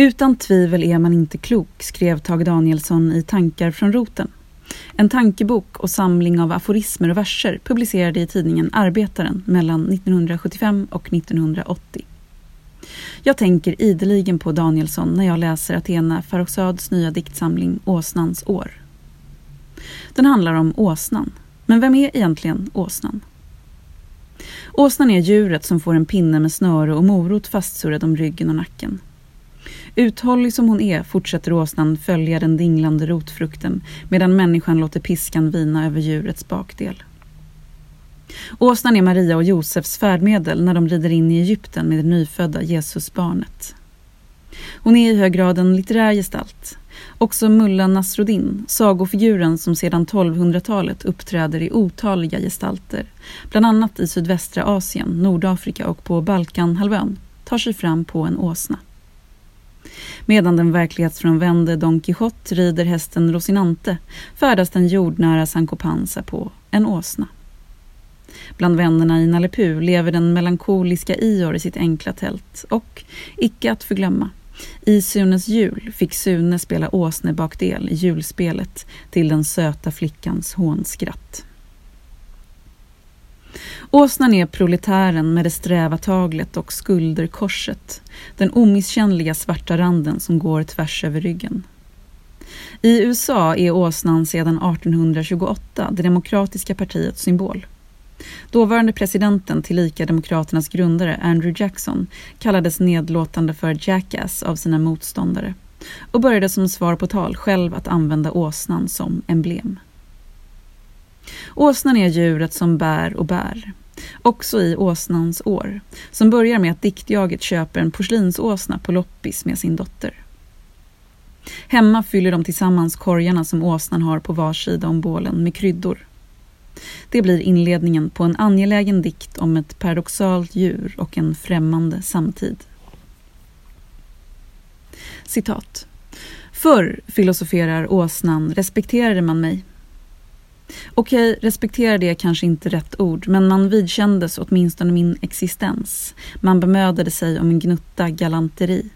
Utan tvivel är man inte klok, skrev Tage Danielsson i Tankar från roten. En tankebok och samling av aforismer och verser publicerade i tidningen Arbetaren mellan 1975 och 1980. Jag tänker ideligen på Danielsson när jag läser Athena Farrokhzads nya diktsamling Åsnans år. Den handlar om åsnan. Men vem är egentligen åsnan? Åsnan är djuret som får en pinne med snöre och morot fastsurrad om ryggen och nacken. Uthållig som hon är fortsätter åsnan följa den dinglande rotfrukten medan människan låter piskan vina över djurets bakdel. Åsnan är Maria och Josefs färdmedel när de rider in i Egypten med det nyfödda Jesusbarnet. Hon är i hög grad en litterär gestalt. Också Mulla Nasruddin, sagofiguren som sedan 1200-talet uppträder i otaliga gestalter, bland annat i sydvästra Asien, Nordafrika och på Balkanhalvön, tar sig fram på en åsna. Medan den verklighetsfrånvände Don Quijote rider hästen Rosinante färdas den jordnära Sancho Panza på en åsna. Bland vännerna i Nalle lever den melankoliska Ior i sitt enkla tält och, icke att förglömma, i Sunes jul fick Sune spela åsnebakdel i julspelet till den söta flickans hånskratt. Åsnan är proletären med det sträva taglet och skulderkorset, den omisskännliga svarta randen som går tvärs över ryggen. I USA är åsnan sedan 1828 det demokratiska partiets symbol. Dåvarande presidenten, tillika Demokraternas grundare, Andrew Jackson, kallades nedlåtande för Jackass av sina motståndare och började som svar på tal själv att använda åsnan som emblem. Åsnan är djuret som bär och bär. Också i åsnans år, som börjar med att diktjaget köper en porslinsåsna på loppis med sin dotter. Hemma fyller de tillsammans korgarna som åsnan har på var sida om bålen med kryddor. Det blir inledningen på en angelägen dikt om ett paradoxalt djur och en främmande samtid. Citat. Förr, filosoferar åsnan, respekterade man mig. Okej, respekterade är kanske inte rätt ord, men man vidkändes åtminstone min existens. Man bemödade sig om en gnutta galanteri.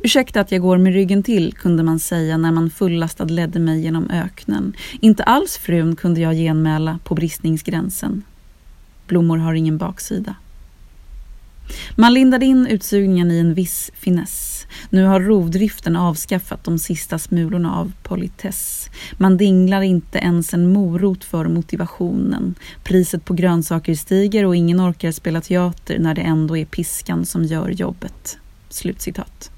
Ursäkta att jag går med ryggen till, kunde man säga när man fullastad ledde mig genom öknen. Inte alls frun, kunde jag genmäla på bristningsgränsen. Blommor har ingen baksida. Man lindade in utsugningen i en viss finess. Nu har rovdriften avskaffat de sista smulorna av politess. Man dinglar inte ens en morot för motivationen. Priset på grönsaker stiger och ingen orkar spela teater när det ändå är piskan som gör jobbet. Slutcitat.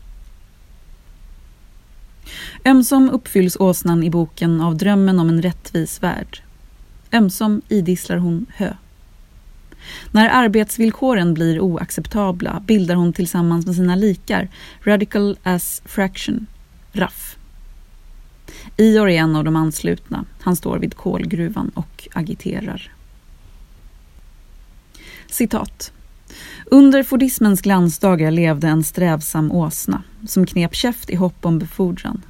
Ömsom uppfylls åsnan i boken av drömmen om en rättvis värld. Ömsom idisslar hon hö. När arbetsvillkoren blir oacceptabla bildar hon tillsammans med sina likar Radical as Fraction, RAF. Ior är en av de anslutna. Han står vid kolgruvan och agiterar. Citat. Under fordismens glansdagar levde en strävsam åsna som knep käft i hopp om befordran.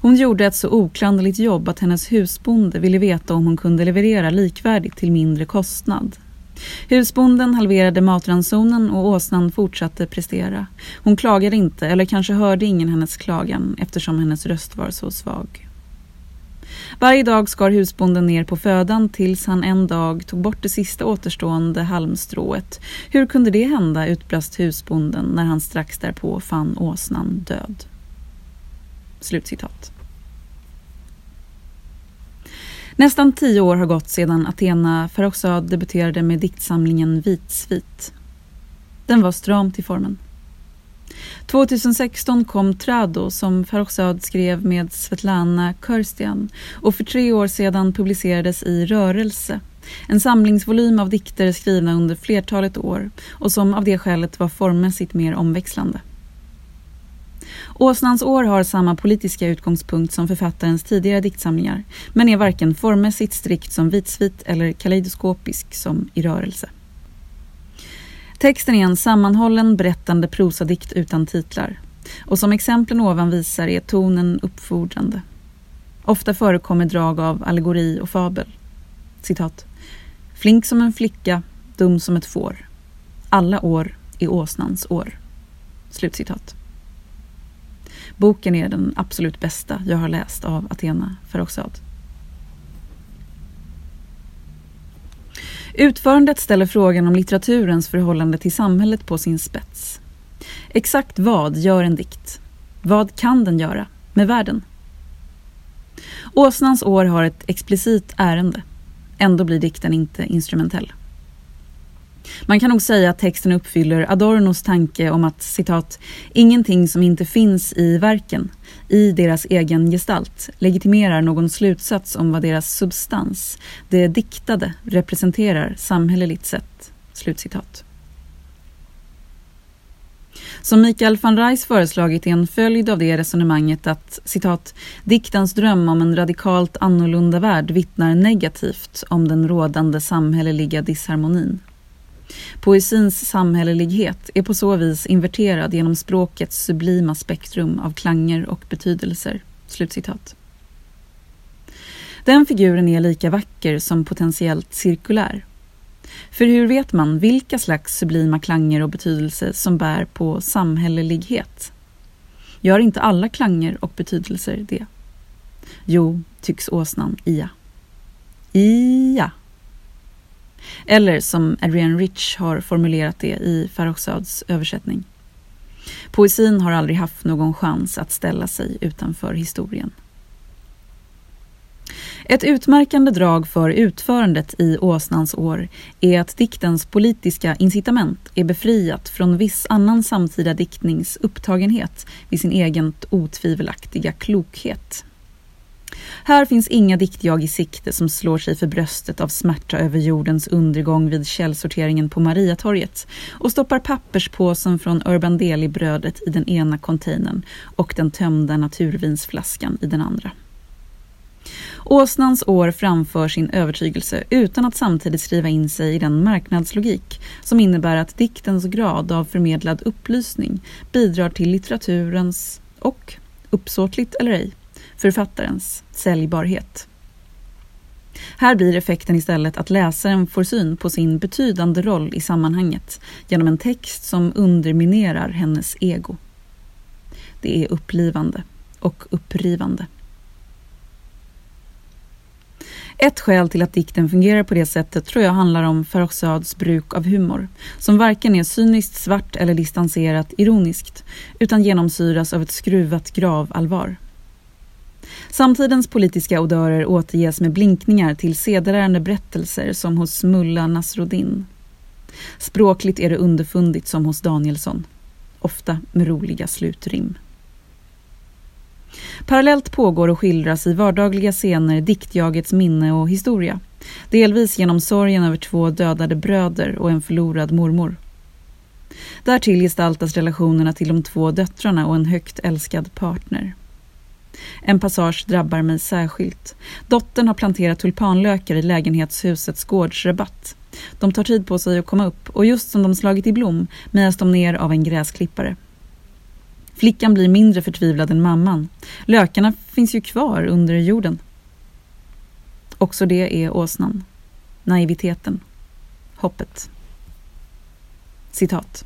Hon gjorde ett så oklanderligt jobb att hennes husbonde ville veta om hon kunde leverera likvärdigt till mindre kostnad. Husbonden halverade matransonen och åsnan fortsatte prestera. Hon klagade inte, eller kanske hörde ingen hennes klagan eftersom hennes röst var så svag. Varje dag skar husbonden ner på födan tills han en dag tog bort det sista återstående halmstrået. Hur kunde det hända, utbrast husbonden när han strax därpå fann åsnan död. Slutcitat. Nästan tio år har gått sedan Athena Farrokhzad debuterade med diktsamlingen Vitsvit. Den var stram till formen. 2016 kom Trado som Farrokhzad skrev med Svetlana Körstian och för tre år sedan publicerades i Rörelse, en samlingsvolym av dikter skrivna under flertalet år och som av det skälet var formmässigt mer omväxlande. Åsnans år har samma politiska utgångspunkt som författarens tidigare diktsamlingar men är varken formmässigt strikt som vitsvit eller kaleidoskopisk som i rörelse. Texten är en sammanhållen berättande prosadikt utan titlar och som exemplen ovan visar är tonen uppfordrande. Ofta förekommer drag av allegori och fabel. Citat. Flink som en flicka, dum som ett får. Alla år är åsnans år. Slutcitat. Boken är den absolut bästa jag har läst av Athena Farrokhzad. Utförandet ställer frågan om litteraturens förhållande till samhället på sin spets. Exakt vad gör en dikt? Vad kan den göra med världen? Åsnans år har ett explicit ärende. Ändå blir dikten inte instrumentell. Man kan nog säga att texten uppfyller Adornos tanke om att citat, ingenting som inte finns i verken, i deras egen gestalt, legitimerar någon slutsats om vad deras substans, det diktade, representerar samhälleligt sett. Slutcitat. Som Mikael van Rijs föreslagit är en följd av det resonemanget att citat, diktens dröm om en radikalt annorlunda värld vittnar negativt om den rådande samhälleliga disharmonin. Poesins samhällelighet är på så vis inverterad genom språkets sublima spektrum av klanger och betydelser. Slutcitat. Den figuren är lika vacker som potentiellt cirkulär. För hur vet man vilka slags sublima klanger och betydelser som bär på samhällelighet? Gör inte alla klanger och betydelser det? Jo, tycks åsnan ia. Ia. Eller som Adrienne Rich har formulerat det i Farrokhzads översättning. Poesin har aldrig haft någon chans att ställa sig utanför historien. Ett utmärkande drag för utförandet i Åsnans år är att diktens politiska incitament är befriat från viss annan samtida diktnings upptagenhet vid sin egen otvivelaktiga klokhet. Här finns inga diktjag i sikte som slår sig för bröstet av smärta över jordens undergång vid källsorteringen på Mariatorget och stoppar papperspåsen från Urban Deli-brödet i den ena containern och den tömda naturvinsflaskan i den andra. Åsnans år framför sin övertygelse utan att samtidigt skriva in sig i den marknadslogik som innebär att diktens grad av förmedlad upplysning bidrar till litteraturens och, uppsåtligt eller ej, författarens säljbarhet. Här blir effekten istället att läsaren får syn på sin betydande roll i sammanhanget genom en text som underminerar hennes ego. Det är upplivande och upprivande. Ett skäl till att dikten fungerar på det sättet tror jag handlar om Farrokhzads bruk av humor, som varken är cyniskt svart eller distanserat ironiskt, utan genomsyras av ett skruvat gravallvar. Samtidens politiska odörer återges med blinkningar till sedelärande berättelser som hos Mulla Nasruddin. Språkligt är det underfundigt som hos Danielsson, ofta med roliga slutrim. Parallellt pågår och skildras i vardagliga scener diktjagets minne och historia. Delvis genom sorgen över två dödade bröder och en förlorad mormor. Därtill gestaltas relationerna till de två döttrarna och en högt älskad partner. En passage drabbar mig särskilt. Dottern har planterat tulpanlökar i lägenhetshusets gårdsrabatt. De tar tid på sig att komma upp och just som de slagit i blom mejas de ner av en gräsklippare. Flickan blir mindre förtvivlad än mamman. Lökarna finns ju kvar under jorden. Också det är åsnan. Naiviteten. Hoppet. Citat.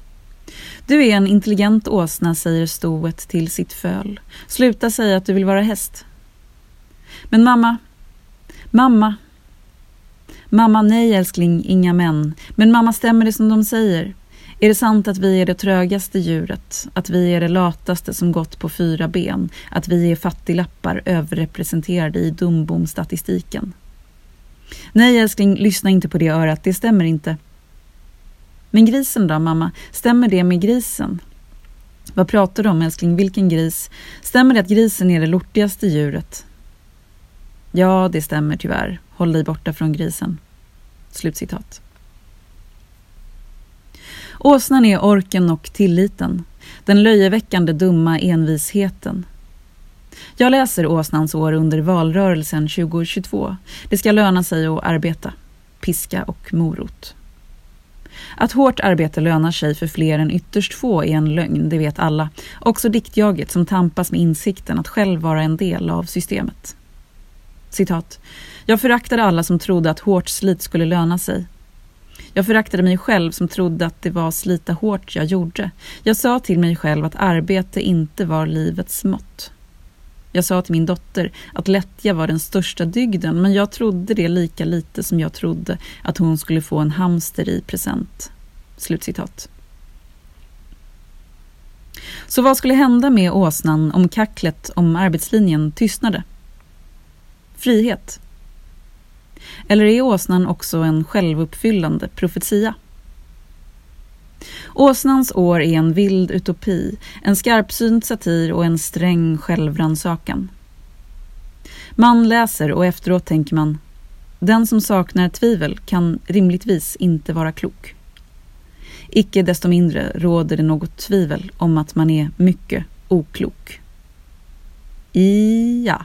Du är en intelligent åsna, säger stoet till sitt föl. Sluta säga att du vill vara häst. Men mamma, mamma. Mamma, nej älskling, inga män. Men mamma, stämmer det som de säger? Är det sant att vi är det trögaste djuret, att vi är det lataste som gått på fyra ben, att vi är fattiglappar överrepresenterade i dumbomstatistiken? Nej älskling, lyssna inte på det örat, det stämmer inte. Men grisen då, mamma? Stämmer det med grisen? Vad pratar du om älskling? Vilken gris? Stämmer det att grisen är det lortigaste djuret? Ja, det stämmer tyvärr. Håll dig borta från grisen. Slutcitat. Åsnan är orken och tilliten. Den löjeväckande dumma envisheten. Jag läser Åsnans år under valrörelsen 2022. Det ska löna sig att arbeta. Piska och morot. Att hårt arbete lönar sig för fler än ytterst få är en lögn, det vet alla. Också diktjaget som tampas med insikten att själv vara en del av systemet. Citat. Jag föraktade alla som trodde att hårt slit skulle löna sig. Jag föraktade mig själv som trodde att det var slita hårt jag gjorde. Jag sa till mig själv att arbete inte var livets mått. Jag sa till min dotter att lättja var den största dygden men jag trodde det lika lite som jag trodde att hon skulle få en hamster i present. Slutcitat. Så vad skulle hända med åsnan om kacklet om arbetslinjen tystnade? Frihet. Eller är åsnan också en självuppfyllande profetia? Åsnans år är en vild utopi, en skarpsynt satir och en sträng självrannsakan. Man läser och efteråt tänker man den som saknar tvivel kan rimligtvis inte vara klok. Icke desto mindre råder det något tvivel om att man är mycket oklok. Ja.